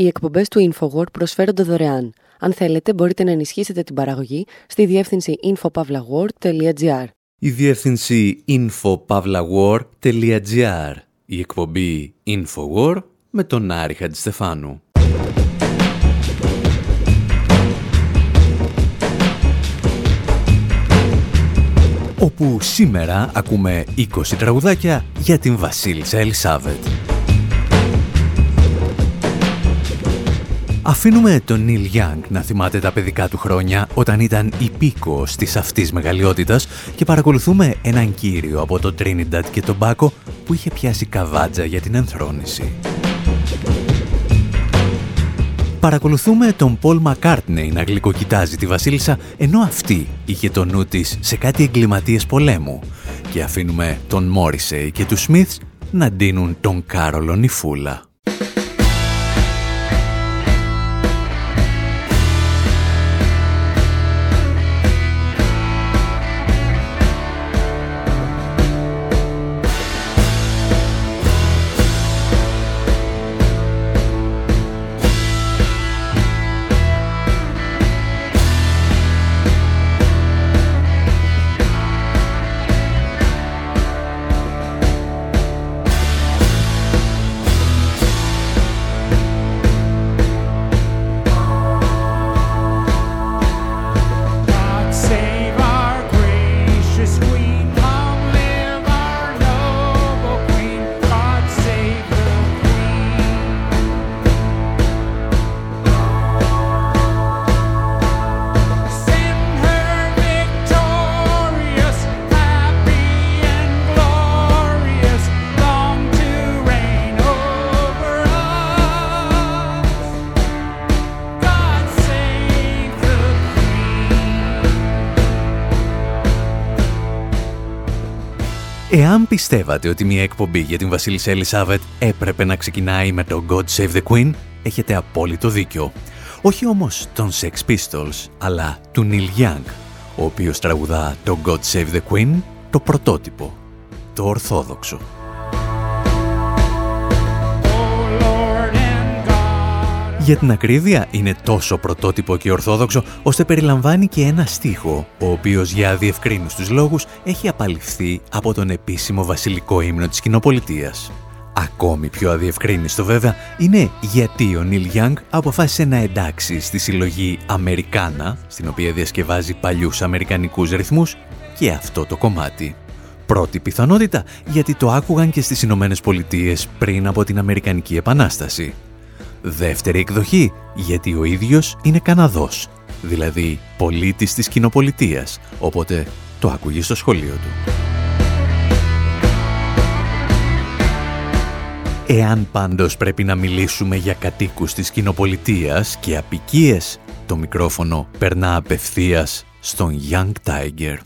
Οι εκπομπές του InfoWord προσφέρονται δωρεάν. Αν θέλετε, μπορείτε να ενισχύσετε την παραγωγή στη διεύθυνση infopavlagor.gr. Η διεύθυνση infopavlagor.gr. Η εκπομπή InfoWord με τον Άρη Χατζηστεφάνου. όπου σήμερα ακούμε 20 τραγουδάκια για την Βασίλισσα Ελισάβετ. Αφήνουμε τον Νίλ Γιάνγκ να θυμάται τα παιδικά του χρόνια όταν ήταν υπήκοος της αυτής μεγαλειότητας και παρακολουθούμε έναν κύριο από το Τρίνιντατ και τον Μπάκο που είχε πιάσει καβάτζα για την ενθρόνηση. Παρακολουθούμε τον Πολ Μακάρτνεϊ να γλυκοκοιτάζει τη βασίλισσα, ενώ αυτή είχε το νου της σε κάτι εγκληματίες πολέμου. Και αφήνουμε τον Μόρισεϊ και τους Σμιθς να ντύνουν τον Κάρολο Νιφούλα. Πιστεύατε ότι μια εκπομπή για την Βασίλισσα Ελισάβετ έπρεπε να ξεκινάει με το God Save the Queen, έχετε απόλυτο δίκιο. Όχι όμως των Sex Pistols, αλλά του Neil Young, ο οποίος τραγουδά το God Save the Queen, το πρωτότυπο, το ορθόδοξο. Για την ακρίβεια είναι τόσο πρωτότυπο και ορθόδοξο, ώστε περιλαμβάνει και ένα στίχο, ο οποίος για διευκρίνους λόγους έχει απαλληφθεί από τον επίσημο βασιλικό ύμνο της κοινοπολιτείας. Ακόμη πιο αδιευκρίνιστο βέβαια είναι γιατί ο Νίλ Γιάνγκ αποφάσισε να εντάξει στη συλλογή Αμερικάνα, στην οποία διασκευάζει παλιούς αμερικανικούς ρυθμούς, και αυτό το κομμάτι. Πρώτη πιθανότητα γιατί το άκουγαν και στις Ηνωμένες Πολιτείες πριν από την Αμερικανική Επανάσταση. Δεύτερη εκδοχή, γιατί ο ίδιος είναι Καναδός, δηλαδή πολίτης της κοινοπολιτείας, οπότε το άκουγε στο σχολείο του. Εάν πάντως πρέπει να μιλήσουμε για κατοίκους της κοινοπολιτείας και απικίες, το μικρόφωνο περνά απευθείας στον Young Tiger.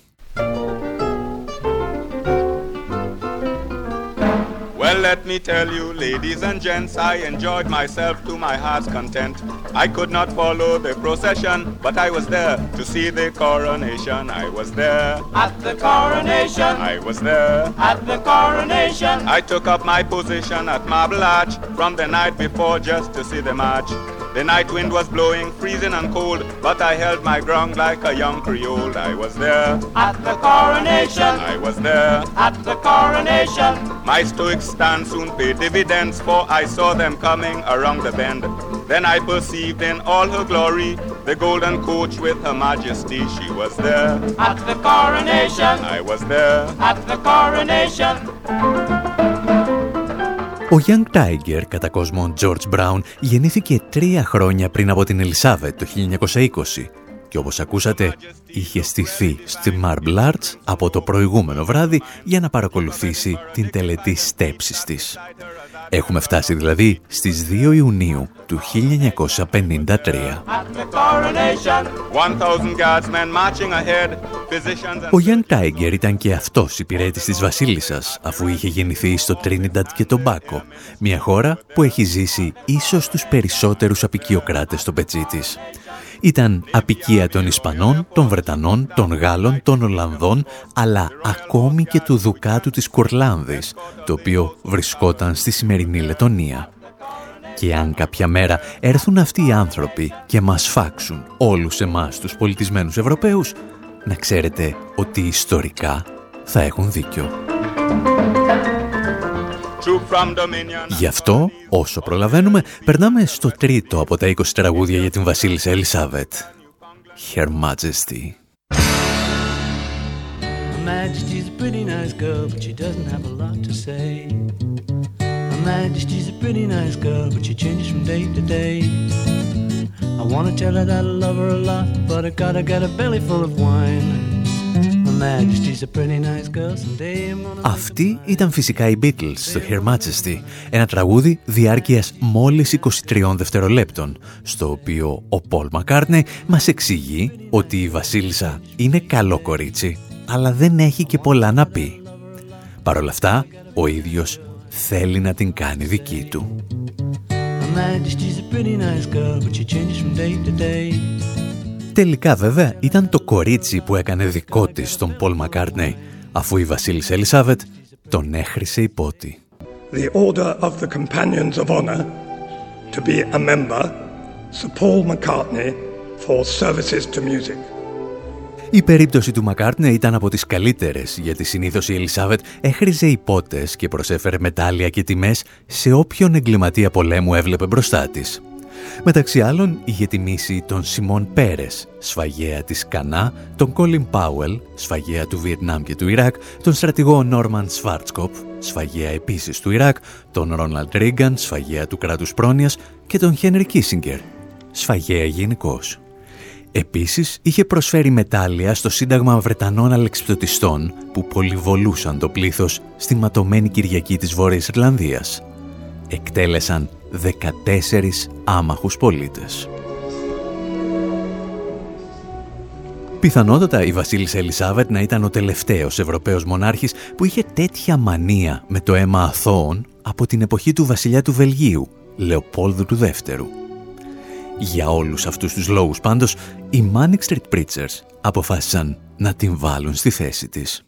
Let me tell you, ladies and gents, I enjoyed myself to my heart's content. I could not follow the procession, but I was there to see the coronation. I was there at the coronation. I was there at the coronation. I took up my position at Marble Arch from the night before just to see the march. The night wind was blowing, freezing and cold, but I held my ground like a young Creole. I was there at the coronation. I was there at the coronation. My stoic stand soon paid dividends, for I saw them coming around the bend. Then I perceived in all her glory the golden coach with her majesty. She was there at the coronation. I was there at the coronation. Ο Young Tiger, κατά κόσμο George Brown, γεννήθηκε τρία χρόνια πριν από την Ελισάβετ το 1920 και όπως ακούσατε είχε στηθεί στη Marble Arts από το προηγούμενο βράδυ για να παρακολουθήσει την τελετή στέψης της. Έχουμε φτάσει δηλαδή στις 2 Ιουνίου του 1953. Ο Γιάνν Τάιγκερ ήταν και αυτός υπηρέτης της Βασίλισσας, αφού είχε γεννηθεί στο Τρίνιντατ και τον Μπάκο, μια χώρα που έχει ζήσει ίσως τους περισσότερους απικιοκράτες στο πετσί της. Ήταν απικία των Ισπανών, των Βρετανών, των Γάλλων, των Ολλανδών, αλλά ακόμη και του Δουκάτου της Κουρλάνδης, το οποίο βρισκόταν στη σημερινή Λετωνία. Και αν κάποια μέρα έρθουν αυτοί οι άνθρωποι και μας φάξουν όλους εμάς τους πολιτισμένους Ευρωπαίους, να ξέρετε ότι ιστορικά θα έχουν δίκιο. Γι' αυτό, όσο προλαβαίνουμε, περνάμε στο τρίτο από τα 20 τραγούδια για την Βασίλισσα Ελισάβετ. Her Majesty. Majesty's a pretty nice girl, but she doesn't have a lot to say. Her Majesty's a pretty nice girl, but she changes from day to day. I wanna tell her that I love her a lot, but I gotta get a belly full of wine. Αυτή ήταν φυσικά οι Beatles στο Her Majesty, ένα τραγούδι διάρκειας μόλις 23 δευτερολέπτων, στο οποίο ο Πολ Μακάρνε μας εξηγεί ότι η Βασίλισσα είναι καλό κορίτσι, αλλά δεν έχει και πολλά να πει. Παρ' όλα αυτά, ο ίδιος θέλει να την κάνει δική του. Τελικά βέβαια ήταν το κορίτσι που έκανε δικό της τον Πολ Μακάρτνεϊ, αφού η Βασίλισσα Ελισάβετ τον έχρισε υπότι. The order of the Companions of Honor to be a member, Sir Paul McCartney, for services to music. Η περίπτωση του Μακάρτνε ήταν από τις καλύτερες, γιατί συνήθως η Ελισάβετ έχριζε υπότες και προσέφερε μετάλλια και τιμές σε όποιον εγκληματία πολέμου έβλεπε μπροστά της. Μεταξύ άλλων είχε τιμήσει τον Σιμών Πέρες, σφαγέα της Κανά, τον Κόλιν Πάουελ, σφαγέα του Βιετνάμ και του Ιράκ, τον στρατηγό Νόρμαν Σβάρτσκοπ, σφαγέα επίσης του Ιράκ, τον Ρόναλντ Ρίγκαν, σφαγέα του κράτους πρόνοιας και τον Χένρι Κίσιγκερ, σφαγέα γενικώς. Επίσης, είχε προσφέρει μετάλλια στο Σύνταγμα Βρετανών Αλεξιπτωτιστών που πολυβολούσαν το πλήθος στη ματωμένη Κυριακή της Βόρειας Ιρλανδίας. Εκτέλεσαν 14 άμαχους πολίτες. Πιθανότατα η Βασίλισσα Ελισάβετ να ήταν ο τελευταίος Ευρωπαίος μονάρχης που είχε τέτοια μανία με το αίμα αθώων από την εποχή του βασιλιά του Βελγίου, Λεοπόλδου του Δεύτερου. Για όλους αυτούς τους λόγους πάντως, οι Manic Street Preachers αποφάσισαν να την βάλουν στη θέση της.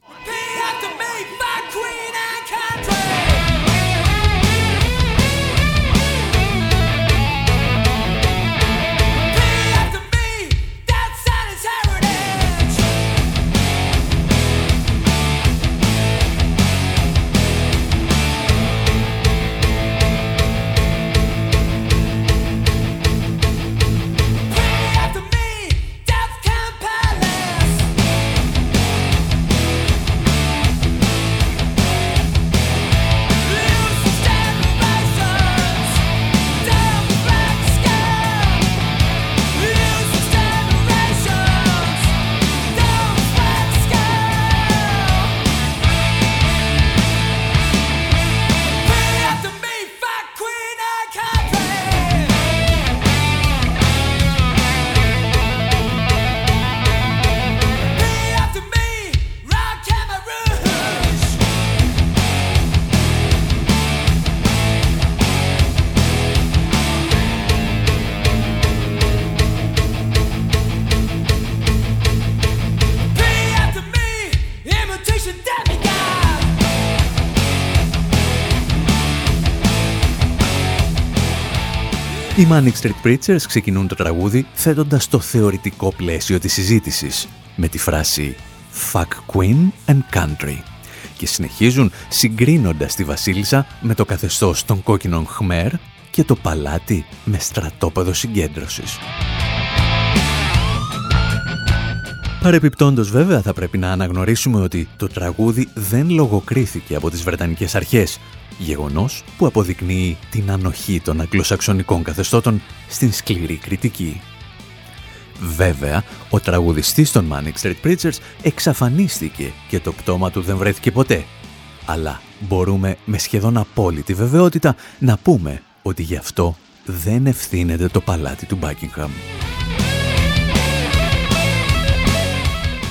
Οι Manic Street Preachers ξεκινούν το τραγούδι θέτοντας το θεωρητικό πλαίσιο της συζήτησης με τη φράση «Fuck Queen and Country» και συνεχίζουν συγκρίνοντας τη Βασίλισσα με το καθεστώς των κόκκινων Χμέρ και το παλάτι με στρατόπεδο συγκέντρωσης. Παρεπιπτόντως βέβαια θα πρέπει να αναγνωρίσουμε ότι το τραγούδι δεν λογοκρίθηκε από τις Βρετανικές αρχές Γεγονός που αποδεικνύει την ανοχή των αγγλοσαξονικών καθεστώτων στην σκληρή κριτική. Βέβαια, ο τραγουδιστής των Manic Street Preachers εξαφανίστηκε και το πτώμα του δεν βρέθηκε ποτέ. Αλλά μπορούμε με σχεδόν απόλυτη βεβαιότητα να πούμε ότι γι' αυτό δεν ευθύνεται το παλάτι του Buckingham.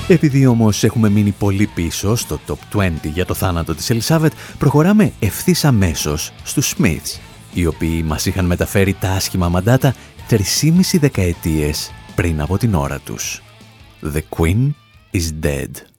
Επειδή όμως έχουμε μείνει πολύ πίσω στο top 20 για το θάνατο της Ελισάβετ, προχωράμε ευθύς αμέσως στους Smiths, οι οποίοι μας είχαν μεταφέρει τα άσχημα μαντάτα 3,5 δεκαετίες πριν από την ώρα τους. The Queen is dead.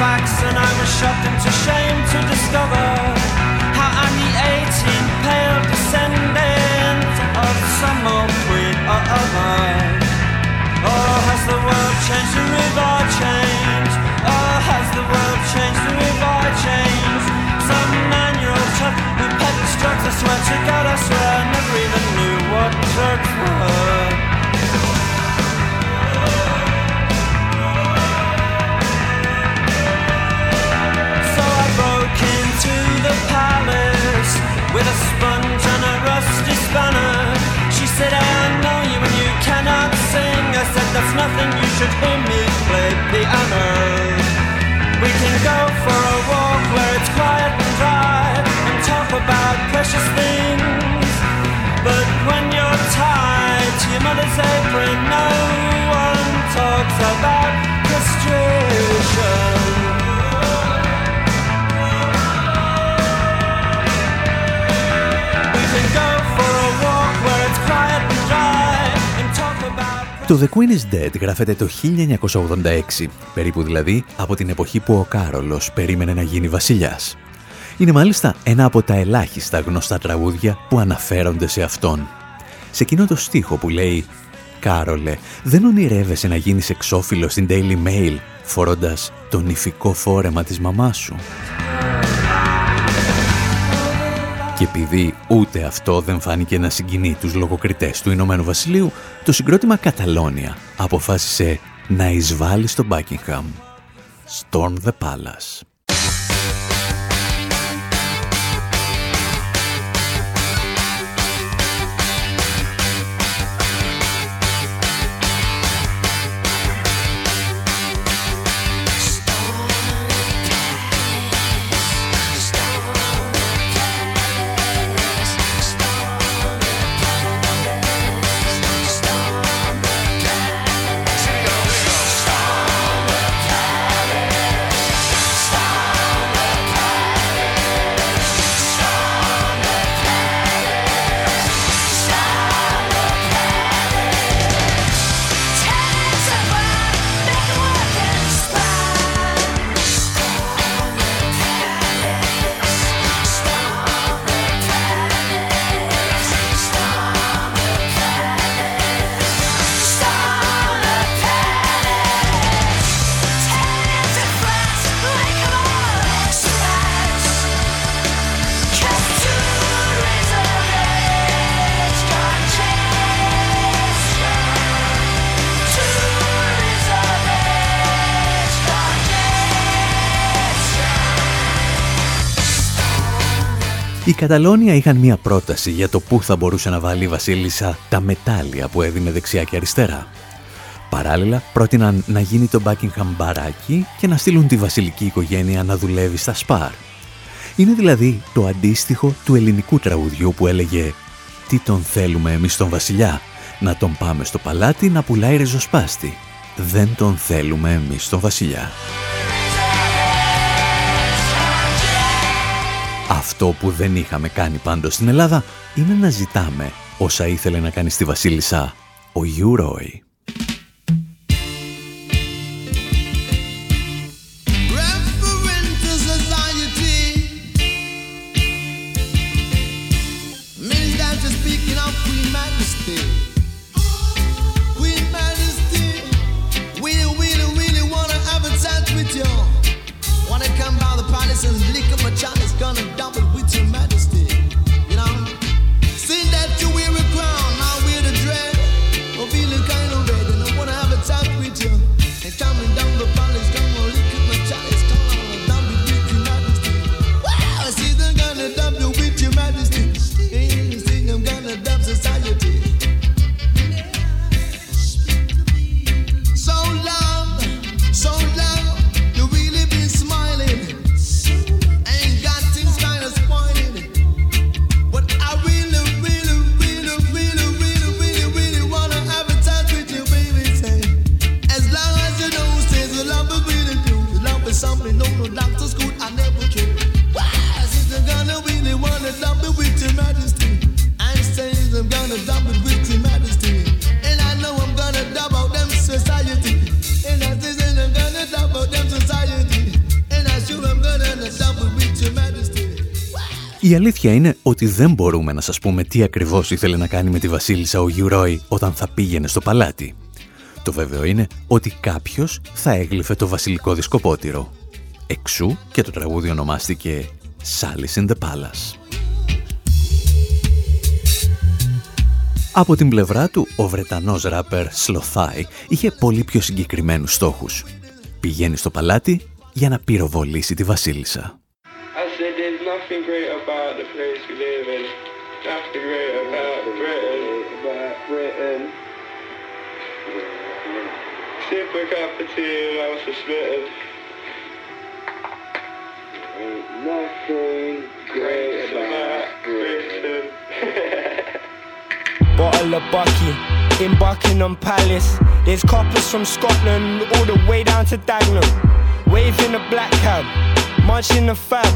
Facts, and I was shocked into shame to discover how I'm the 18th pale descendant of some old queen or other. Oh, has the world changed? The river changed. Oh, has the world changed? The river changed. Some nine-year-old chap who peddles drugs, I swear to God, I swear, I never even knew what drugs were. Palace with a sponge and a rusty spanner. She said, I know you and you cannot sing. I said, that's nothing, you should hear me play piano. We can go for a walk where it's quiet and dry and talk about precious things. But when you're tied to your mother's apron, no one talks about castration. Το The Queen is Dead γράφεται το 1986, περίπου δηλαδή από την εποχή που ο Κάρολος περίμενε να γίνει βασιλιάς. Είναι μάλιστα ένα από τα ελάχιστα γνωστά τραγούδια που αναφέρονται σε αυτόν. Σε εκείνο το στίχο που λέει «Κάρολε, δεν ονειρεύεσαι να γίνεις εξώφυλλος στην Daily Mail φορώντας το νηφικό φόρεμα της μαμάς σου». Και επειδή ούτε αυτό δεν φάνηκε να συγκινεί τους λογοκριτές του Ηνωμένου Βασιλείου, το συγκρότημα Καταλόνια αποφάσισε να εισβάλλει στο Buckingham. Storm the Palace. Οι Καταλόνια είχαν μία πρόταση για το πού θα μπορούσε να βάλει η Βασίλισσα τα μετάλλια που έδινε δεξιά και αριστερά. Παράλληλα, πρότειναν να γίνει το Buckingham μπαράκι και να στείλουν τη βασιλική οικογένεια να δουλεύει στα Σπαρ. Είναι δηλαδή το αντίστοιχο του ελληνικού τραγουδιού που έλεγε «Τι τον θέλουμε εμείς τον βασιλιά, να τον πάμε στο παλάτι να πουλάει ριζοσπάστη. Δεν τον θέλουμε εμείς τον βασιλιά». Αυτό που δεν είχαμε κάνει πάντως στην Ελλάδα είναι να ζητάμε όσα ήθελε να κάνει στη Βασίλισσα ο Γιουρόι. Αλήθεια είναι ότι δεν μπορούμε να σας πούμε τι ακριβώς ήθελε να κάνει με τη βασίλισσα ο Γιουρόι όταν θα πήγαινε στο παλάτι. Το βέβαιο είναι ότι κάποιος θα έγλυφε το βασιλικό δισκοπότηρο. Εξού και το τραγούδι ονομάστηκε «Salice in the Palace». Από την πλευρά του, ο Βρετανός ράπερ Σλοθάι είχε πολύ πιο συγκεκριμένους στόχους. Πηγαίνει στο παλάτι για να πυροβολήσει τη βασίλισσα. Nothing great about Britain. Bottle of Bucky in Buckingham Palace. There's coppers from Scotland all the way down to Dagenham. Waving a black cab, munching the fab.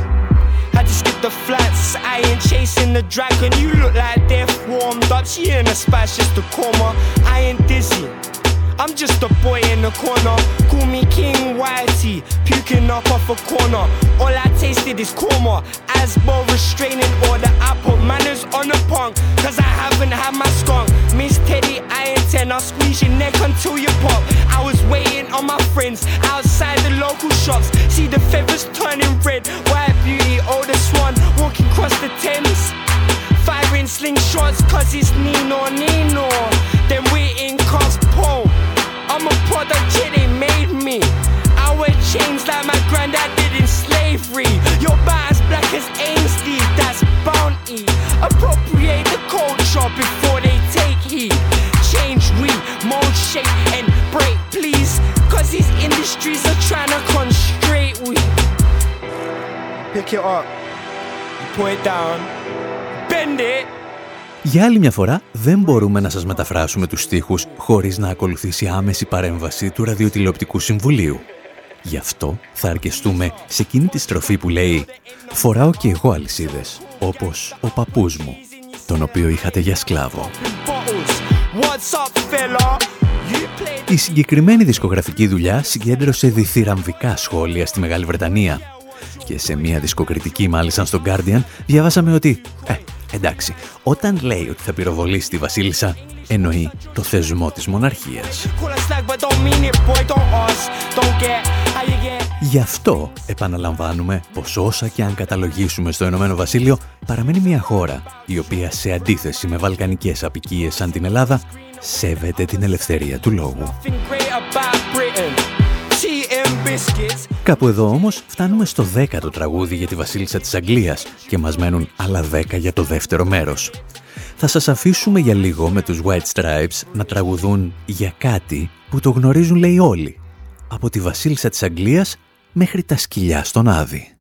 Had to skip the flats, I ain't chasing the dragon. You look like death warmed up. She in a splash just a coma. I ain't dizzy. I'm just a boy in the corner. Call me King Whitey, puking up off a corner. All I tasted is korma. Asbo restraining order. I put manners on the punk, cause I haven't had my skunk. Miss Teddy, I ain't ten. I'll squeeze your neck until you pop. I was waiting on my friends outside the local shops. See the feathers turning red. White beauty, oldest one, walking across the Thames. Firing slingshots, cause it's Nino Nino. Then we in Cospo. I'm a product, yeah, they made me. I wear chains like my granddad did in slavery. Your as black as Ainsley, that's bounty. Appropriate the culture before they take heat. Change we, mold, shape, and break, please. Cause these industries are trying to constrain we. Pick it up, you put it down, bend it. Για άλλη μια φορά, δεν μπορούμε να σας μεταφράσουμε τους στίχους χωρίς να ακολουθήσει άμεση παρέμβαση του Ραδιοτηλεοπτικού Συμβουλίου. Γι' αυτό θα αρκεστούμε σε εκείνη τη στροφή που λέει «Φοράω και εγώ αλυσίδες, όπως ο παππούς μου, τον οποίο είχατε για σκλάβο». Η συγκεκριμένη δισκογραφική δουλειά συγκέντρωσε διθυραμβικά σχόλια στη Μεγάλη Βρετανία και σε μια δισκοκριτική μάλιστα στο Guardian διάβασαμε ότι «Ε, Εντάξει, όταν λέει ότι θα πυροβολήσει τη Βασίλισσα, εννοεί το θεσμό της μοναρχίας. Γι' αυτό επαναλαμβάνουμε πως όσα και αν καταλογίσουμε στο Ηνωμένο Βασίλειο παραμένει μια χώρα η οποία σε αντίθεση με βαλκανικές απικίες σαν την Ελλάδα σέβεται την ελευθερία του λόγου. Κάπου εδώ όμως φτάνουμε στο δέκατο τραγούδι για τη βασίλισσα της Αγγλίας και μας μένουν άλλα δέκα για το δεύτερο μέρος. Θα σας αφήσουμε για λίγο με τους White Stripes να τραγουδούν για κάτι που το γνωρίζουν λέει όλοι. Από τη βασίλισσα της Αγγλίας μέχρι τα σκυλιά στον Άδη.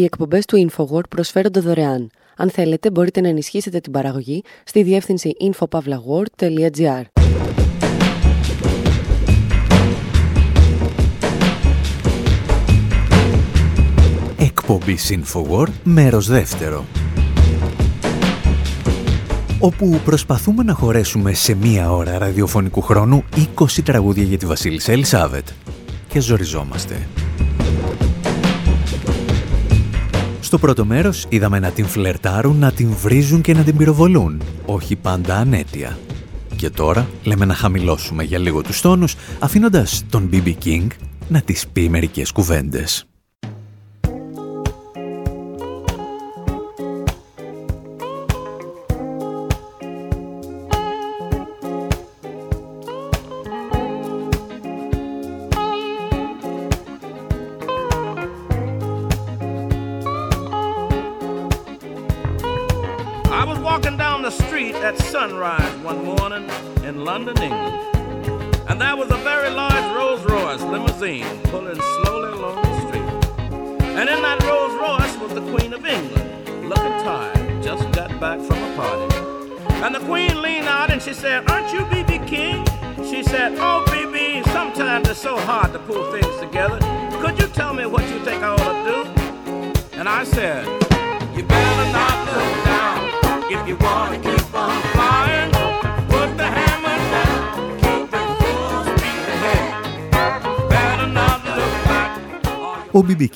Οι εκπομπές του InfoWord προσφέρονται δωρεάν. Αν θέλετε, μπορείτε να ενισχύσετε την παραγωγή στη διεύθυνση infopavlagor.gr. Εκπομπή InfoWord, μέρος δεύτερο. Όπου προσπαθούμε να χωρέσουμε σε μία ώρα ραδιοφωνικού χρόνου 20 τραγούδια για τη Βασίλισσα Ελισάβετ. Και ζοριζόμαστε. Στο πρώτο μέρος είδαμε να την φλερτάρουν, να την βρίζουν και να την πυροβολούν, όχι πάντα ανέτεια. Και τώρα λέμε να χαμηλώσουμε για λίγο τους τόνους, αφήνοντας τον BB King να τις πει μερικές κουβέντες.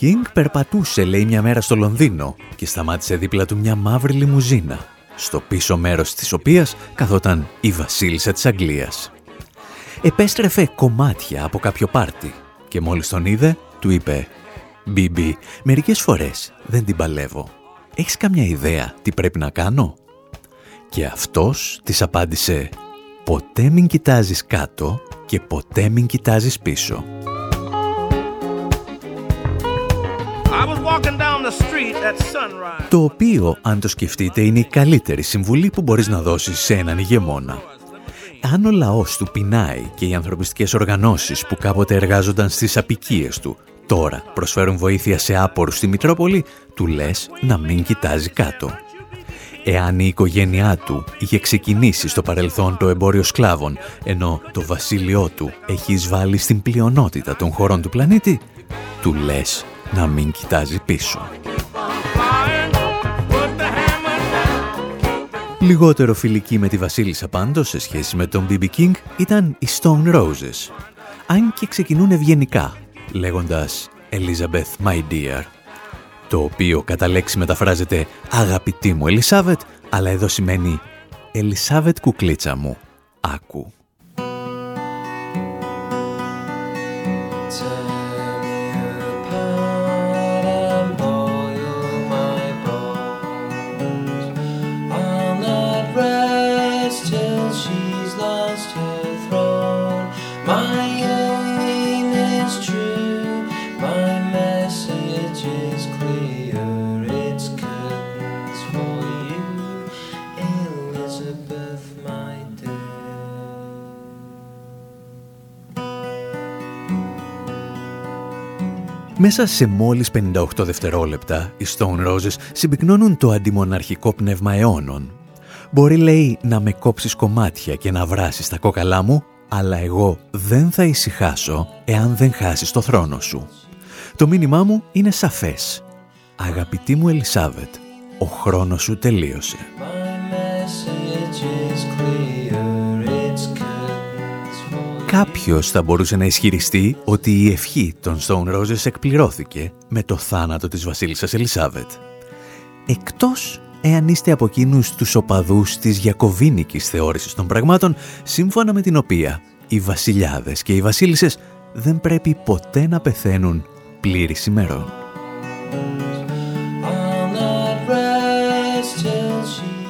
King περπατούσε, λέει, μια μέρα στο Λονδίνο και σταμάτησε δίπλα του μια μαύρη λιμουζίνα, στο πίσω μέρος της οποίας καθόταν η βασίλισσα της Αγγλίας. Επέστρεφε κομμάτια από κάποιο πάρτι και μόλις τον είδε, του είπε «BB, μερικές φορές δεν την παλεύω. Έχεις καμιά ιδέα τι πρέπει να κάνω» Και αυτός της απάντησε «Ποτέ μην κοιτάζεις κάτω και ποτέ μην κοιτάζεις πίσω». Το οποίο, αν το σκεφτείτε, είναι η καλύτερη συμβουλή που μπορείς να δώσεις σε έναν ηγεμόνα. Αν ο λαός του πεινάει και οι ανθρωπιστικές οργανώσεις που κάποτε εργάζονταν στις απικίες του τώρα προσφέρουν βοήθεια σε άπορους στη Μητρόπολη, του λες να μην κοιτάζει κάτω. Εάν η οικογένειά του είχε ξεκινήσει στο παρελθόν το εμπόριο σκλάβων, ενώ το βασίλειό του έχει εισβάλει στην πλειονότητα των χωρών του πλανήτη, του λες να μην κοιτάζει πίσω. Λιγότερο φιλική με τη Βασίλισσα πάντως σε σχέση με τον BB King ήταν οι Stone Roses. Αν και ξεκινούν ευγενικά, λέγοντας Elizabeth my dear, το οποίο κατά λέξη μεταφράζεται «Αγαπητή μου Ελισάβετ», αλλά εδώ σημαίνει «Ελισάβετ κουκλίτσα μου, άκου». Μέσα σε μόλις 58 δευτερόλεπτα, οι Stone Roses συμπυκνώνουν το αντιμοναρχικό πνεύμα αιώνων. Μπορεί, λέει, να με κόψεις κομμάτια και να βράσεις τα κόκαλά μου, αλλά εγώ δεν θα ησυχάσω εάν δεν χάσεις το θρόνο σου. Το μήνυμά μου είναι σαφές. Αγαπητή μου Ελισάβετ, ο χρόνος σου τελείωσε. Κάποιος θα μπορούσε να ισχυριστεί ότι η ευχή των Stone Roses εκπληρώθηκε με το θάνατο της βασίλισσας Ελισάβετ. Εκτός εάν είστε από εκείνους τους οπαδούς της γιακοβίνικης θεώρησης των πραγμάτων, σύμφωνα με την οποία οι βασιλιάδες και οι βασίλισσες δεν πρέπει ποτέ να πεθαίνουν πλήρης ημερών.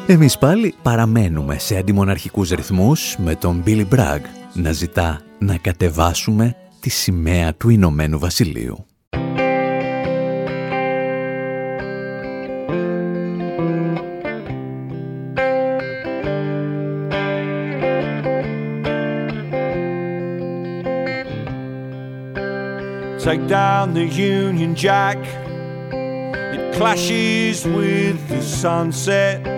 Εμείς πάλι παραμένουμε σε αντιμοναρχικούς ρυθμούς με τον Billy Bragg να ζητά να κατεβάσουμε τη σημαία του Ηνωμένου Βασιλείου. Take down the Union Jack It clashes with the sunset and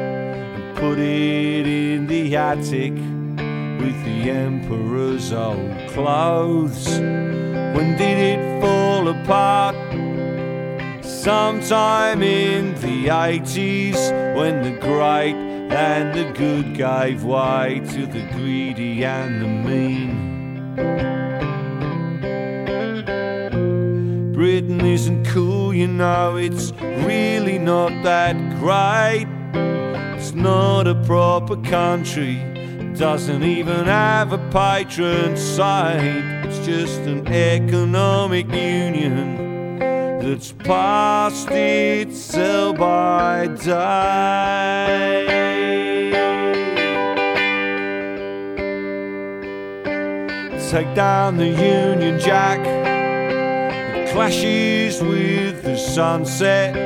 put it in the attic with the emperor's old clothes. When did it fall apart? Sometime in the 80s when the great and the good gave way to the greedy and the mean. Britain isn't cool, you know, it's really not that great. Not a proper country, doesn't even have a patron saint. It's just an economic union that's past its sell by day. Take down the Union Jack, it clashes with the sunset.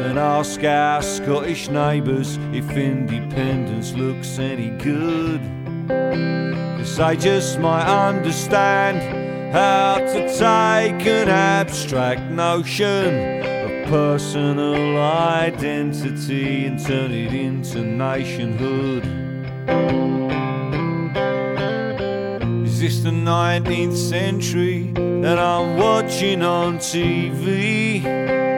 And ask our Scottish neighbours if independence looks any good. Cause they just might understand how to take an abstract notion of personal identity and turn it into nationhood. Is this the 19th century that I'm watching on TV?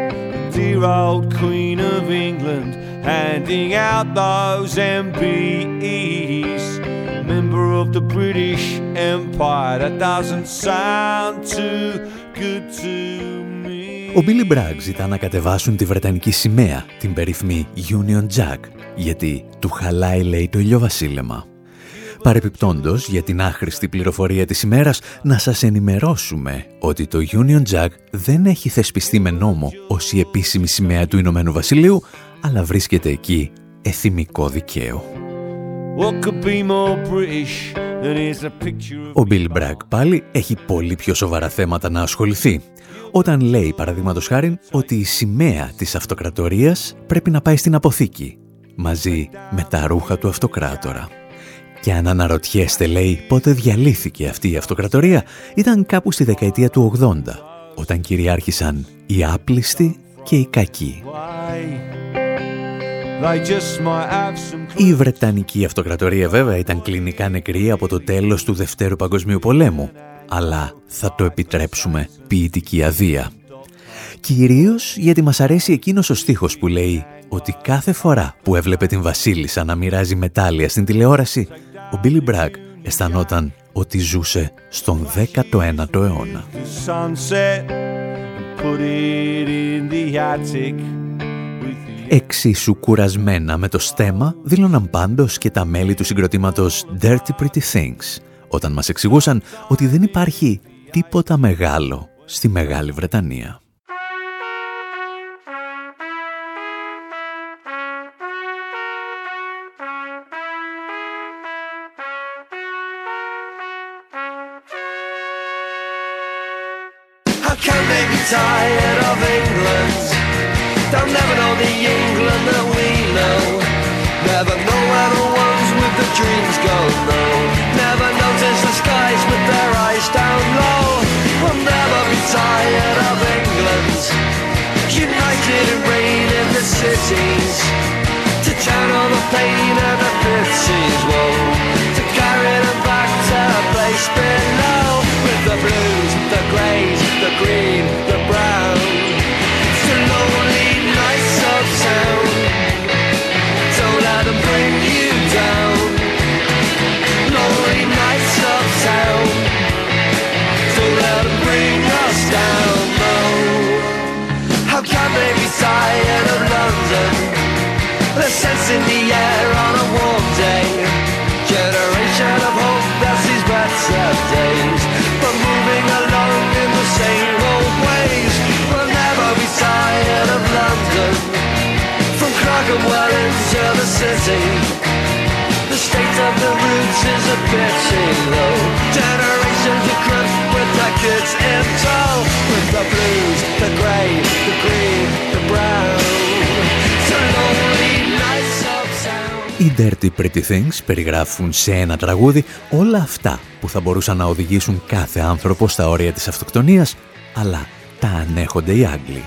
The dear old Queen of England handing out those MBEs member of the British Empire. That doesn't sound too good to me. Ο Billy Bragg ζητά να κατεβάσουν τη Βρετανική σημαία, την περίφημη Union Jack, γιατί του χαλάει λέει το ηλιοβασίλεμα. Παρεπιπτόντος, για την άχρηστη πληροφορία της ημέρας, να σας ενημερώσουμε ότι το Union Jack δεν έχει θεσπιστεί με νόμο ως η επίσημη σημαία του Ηνωμένου Βασιλείου, αλλά βρίσκεται εκεί εθιμικό δικαίο. Ο Bill Bragg πάλι έχει πολύ πιο σοβαρά θέματα να ασχοληθεί. Όταν λέει, παραδείγματος χάρη, ότι η σημαία της αυτοκρατορίας πρέπει να πάει στην αποθήκη, μαζί με τα ρούχα του αυτοκράτορα. Και αν αναρωτιέστε, λέει, πότε διαλύθηκε αυτή η αυτοκρατορία, ήταν κάπου στη δεκαετία του 80, όταν κυριάρχησαν οι άπλιστοι και οι κακοί. Η Βρετανική Αυτοκρατορία βέβαια ήταν κλινικά νεκρή από το τέλος του Δευτέρου Παγκοσμίου Πολέμου, αλλά θα το επιτρέψουμε ποιητική αδεία. Κυρίως γιατί μας αρέσει εκείνος ο στίχος που λέει ότι κάθε φορά που έβλεπε την Βασίλισσα να μοιράζει μετάλλια στην τηλεόραση, ο Μπίλι Μπρακ αισθανόταν ότι ζούσε στον 19ο αιώνα. Εξίσου κουρασμένα με το στέμα δήλωναν πάντως και τα μέλη του συγκροτήματος Dirty Pretty Things όταν μας εξηγούσαν ότι δεν υπάρχει τίποτα μεγάλο στη Μεγάλη Βρετανία. Roots is a pity low Generations of crushed with their kids in tow With the blues, the grey, the green, the brown So lonely nights of sound Οι Dirty Pretty Things περιγράφουν σε ένα τραγούδι όλα αυτά που θα μπορούσαν να οδηγήσουν κάθε άνθρωπο στα όρια της αυτοκτονίας, αλλά τα ανέχονται οι Άγγλοι.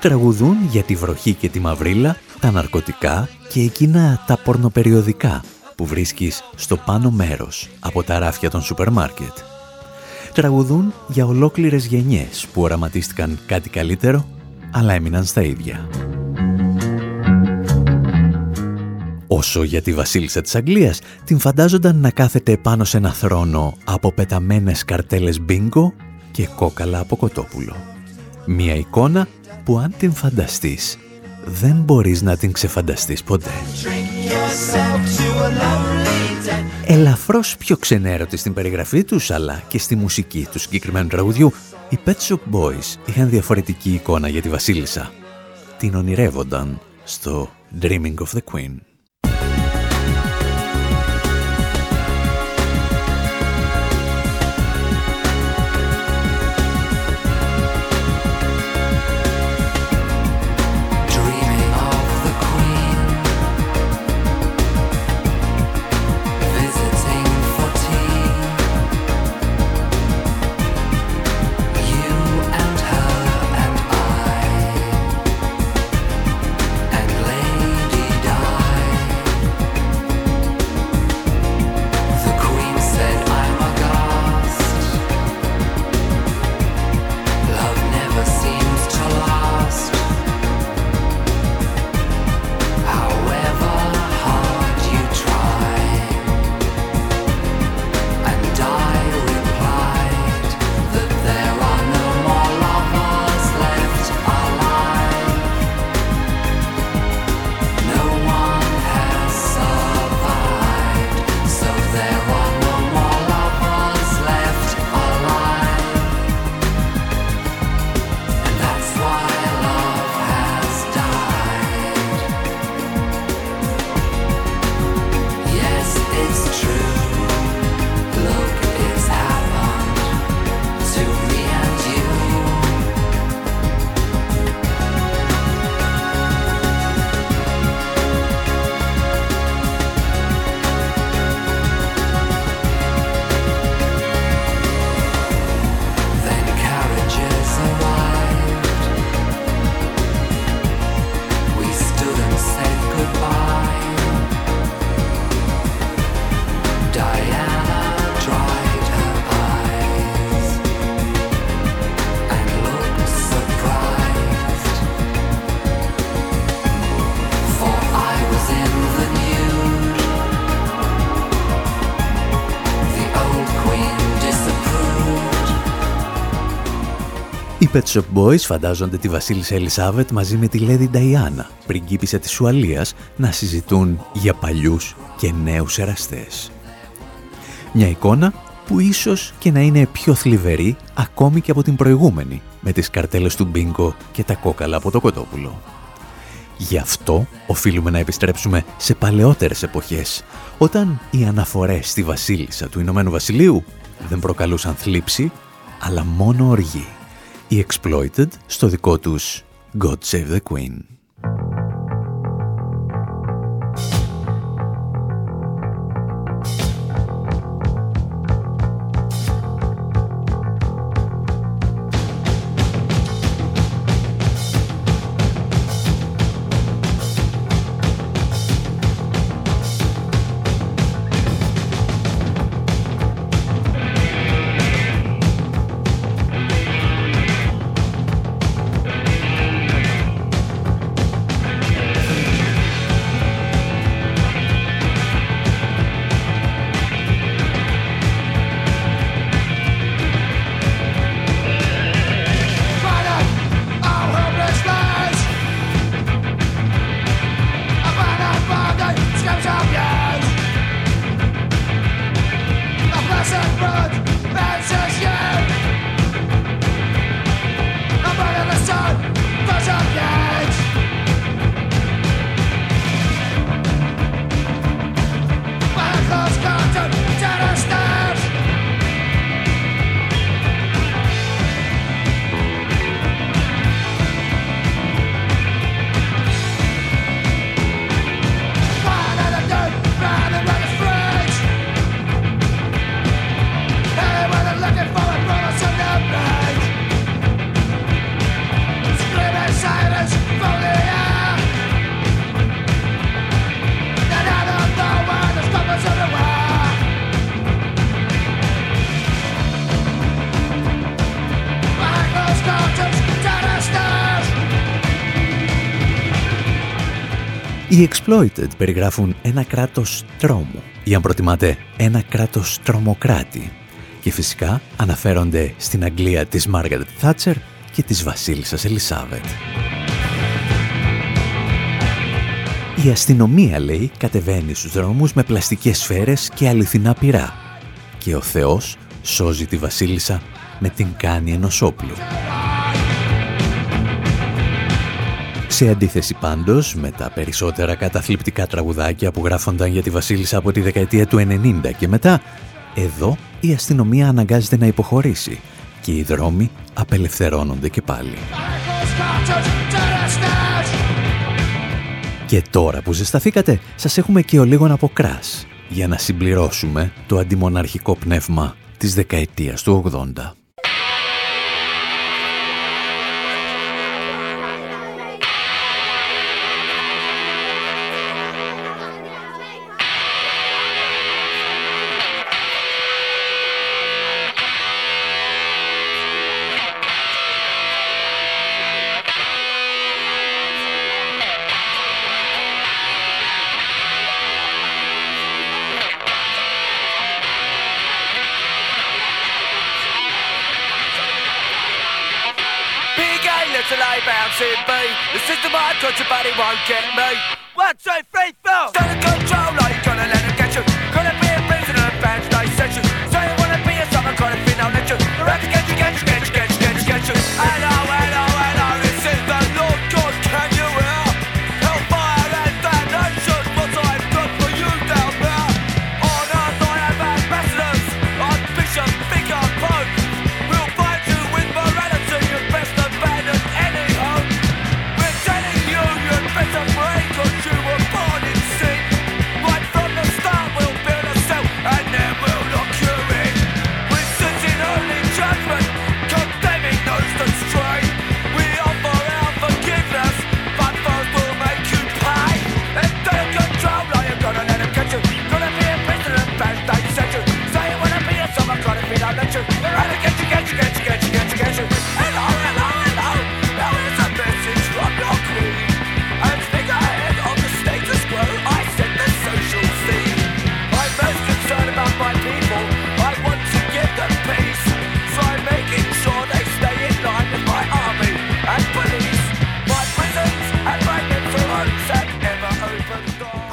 Τραγουδούν για τη βροχή και τη μαυρίλα, τα ναρκωτικά και εκείνα τα πορνοπεριοδικά που βρίσκεις στο πάνω μέρος από τα ράφια των σούπερ μάρκετ. Τραγουδούν για ολόκληρες γενιές που οραματίστηκαν κάτι καλύτερο, αλλά έμειναν στα ίδια. Όσο για τη βασίλισσα της Αγγλίας, την φαντάζονταν να κάθεται πάνω σε ένα θρόνο από πεταμένες καρτέλες μπίνγκο και κόκαλα από κοτόπουλο. Μία εικόνα που αν την φανταστείς, δεν μπορείς να την ξεφανταστείς ποτέ. Ελαφρώς πιο ξενέρωτη στην περιγραφή τους, αλλά και στη μουσική του συγκεκριμένου τραγουδιού, οι Pet Shop Boys είχαν διαφορετική εικόνα για τη βασίλισσα. Την ονειρεύονταν στο Dreaming of the Queen. Pet Shop Boys φαντάζονται τη βασίλισσα Ελισάβετ μαζί με τη Λέδη Νταϊάννα, πριγκίπισσα της Ουαλίας, να συζητούν για παλιούς και νέους εραστές. Μια εικόνα που ίσως και να είναι πιο θλιβερή ακόμη και από την προηγούμενη, με τις καρτέλες του Μπίνκο και τα κόκαλα από το κοτόπουλο. Γι' αυτό οφείλουμε να επιστρέψουμε σε παλαιότερες εποχές, όταν οι αναφορές στη βασίλισσα του Ηνωμένου Βασιλείου δεν προκαλούσαν θλίψη, αλλά μόνο οργή οι Exploited στο δικό τους God Save the Queen. Exploited περιγράφουν ένα κράτος τρόμου ή αν προτιμάτε ένα κράτος τρομοκράτη και φυσικά αναφέρονται στην Αγγλία της Μάργαρετ Θάτσερ και της Βασίλισσας Ελισάβετ. Η αστυνομία, λέει, κατεβαίνει στους δρόμους με πλαστικές σφαίρες και αληθινά πυρά και ο Θεός σώζει τη Βασίλισσα με την κάνη ενός όπλου. Σε αντίθεση πάντως με τα περισσότερα καταθλιπτικά τραγουδάκια που γράφονταν για τη Βασίλισσα από τη δεκαετία του 90 και μετά, εδώ η αστυνομία αναγκάζεται να υποχωρήσει και οι δρόμοι απελευθερώνονται και πάλι. Και τώρα που ζεσταθήκατε, σας έχουμε και ο λίγο από κράς για να συμπληρώσουμε το αντιμοναρχικό πνεύμα της δεκαετίας του 80.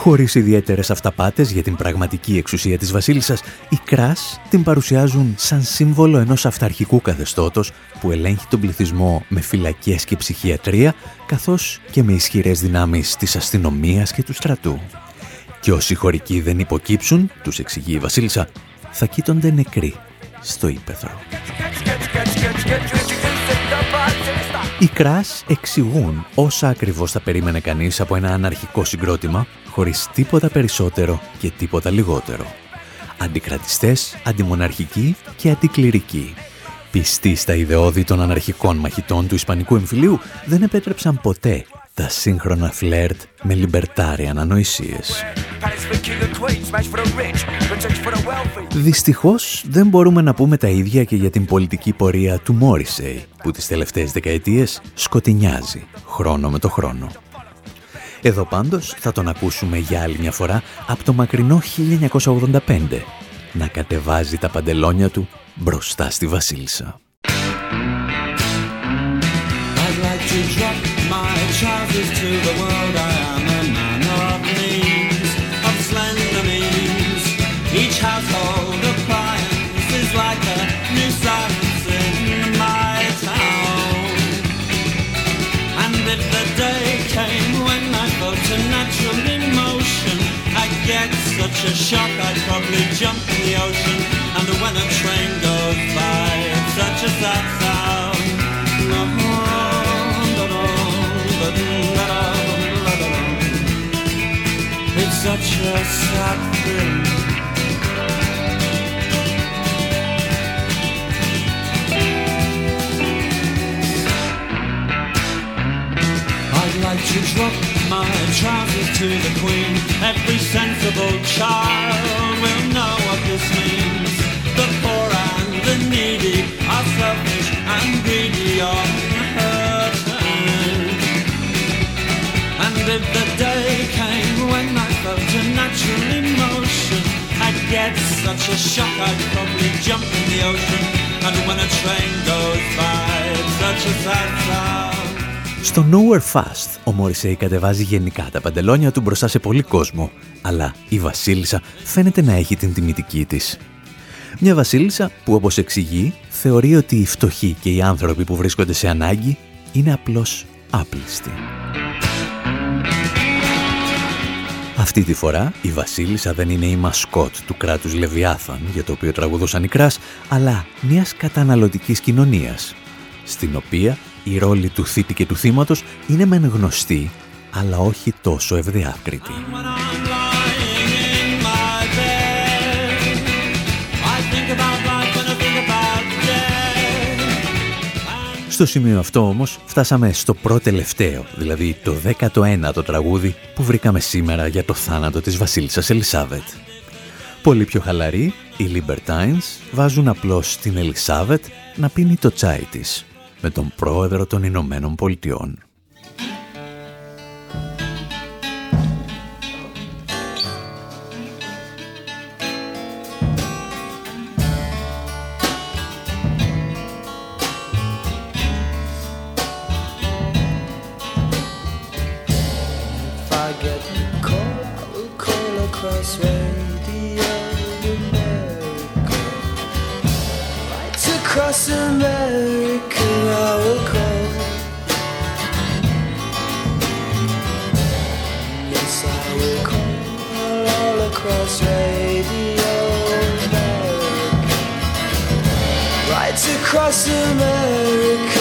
Χωρίς ιδιαίτερες αυταπάτες για την πραγματική εξουσία της βασίλισσας, οι Κράς την παρουσιάζουν σαν σύμβολο ενός αυταρχικού καθεστώτος που ελέγχει τον πληθυσμό με φυλακές και ψυχιατρία, καθώς και με ισχυρές δυνάμεις της αστυνομίας και του στρατού. Και όσοι χωρικοί δεν υποκύψουν, τους εξηγεί η βασίλισσα, θα κοίτονται νεκροί στο ύπεθρο. Οι Κράς εξηγούν όσα ακριβώς θα περίμενε κανείς από ένα αναρχικό συγκρότημα, χωρίς τίποτα περισσότερο και τίποτα λιγότερο. Αντικρατιστές, αντιμοναρχικοί και αντικληρικοί. Πιστοί στα ιδεώδη των αναρχικών μαχητών του Ισπανικού εμφυλίου, δεν επέτρεψαν ποτέ τα σύγχρονα φλερτ με λιμπερτάριαν ανοησίες. Δυστυχώς δεν μπορούμε να πούμε τα ίδια και για την πολιτική πορεία του Μόρισεϊ, που τις τελευταίες δεκαετίες σκοτεινιάζει χρόνο με το χρόνο. Εδώ πάντως θα τον ακούσουμε για άλλη μια φορά από το μακρινό 1985 να κατεβάζει τα παντελόνια του μπροστά στη Βασίλισσα. Jump in the ocean. And when a train goes by, such a sad sound. It's such a sad thing. I'd like to drop my trousers to the queen. Every sensible child will The poor and the needy are selfish and greedy on her. And if the day came when I felt a natural emotion. I'd get such a shock I'd probably jump in the ocean. And when a train goes by, such a sad sound. Στο Nowhere Fast, ο Μωρισέη κατεβάζει γενικά τα παντελόνια του μπροστά σε πολύ κόσμο, αλλά η Βασίλισσα φαίνεται να έχει την τιμητική της. Μια Βασίλισσα που όπως εξηγεί θεωρεί ότι οι φτωχοί και οι άνθρωποι που βρίσκονται σε ανάγκη είναι απλώς άπλιστοι. Αυτή τη φορά η Βασίλισσα δεν είναι η μασκότ του κράτους Λεβιάθαν για το οποίο τραγουδούσαν οι Κράς, αλλά μιας καταναλωτικής κοινωνίας, στην οποία η ρόλη του θήτη και του θύματος είναι μεν γνωστή, αλλά όχι τόσο ευδιάκριτη. When I'm lying in my bed, I think about life and I think about death. Στο σημείο αυτό όμως φτάσαμε στο προτελευταίο, δηλαδή το 19ο τραγούδι που βρήκαμε σήμερα για το θάνατο της βασίλισσας Ελισάβετ. Πολύ πιο χαλαροί, οι Libertines βάζουν απλώς την Ελισάβετ να πίνει το τσάι της με τον πρόεδρο των Ηνωμένων Πολιτειών. Radio America. Right across America,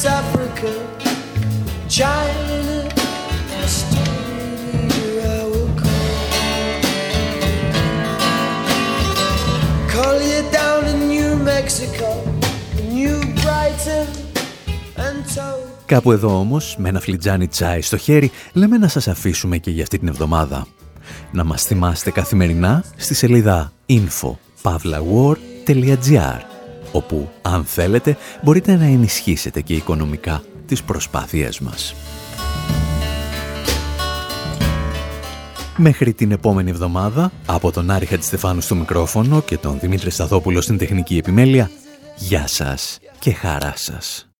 across Africa, China. Australia, I will call. Call you down in New Mexico, New Brighton, and Togo. Κάπου εδώ όμως, με ένα φλιτζάνι τσάι στο χέρι, λέμε να σας αφήσουμε και για αυτή την εβδομάδα. Να μας θυμάστε καθημερινά στη σελίδα info.pavlawar.gr όπου, αν θέλετε, μπορείτε να ενισχύσετε και οικονομικά τις προσπάθειές μας. Μέχρι την επόμενη εβδομάδα, από τον Άρη Χατζηστεφάνου στο μικρόφωνο και τον Δημήτρη Σταθόπουλο στην τεχνική επιμέλεια, γεια σας και χαρά σας.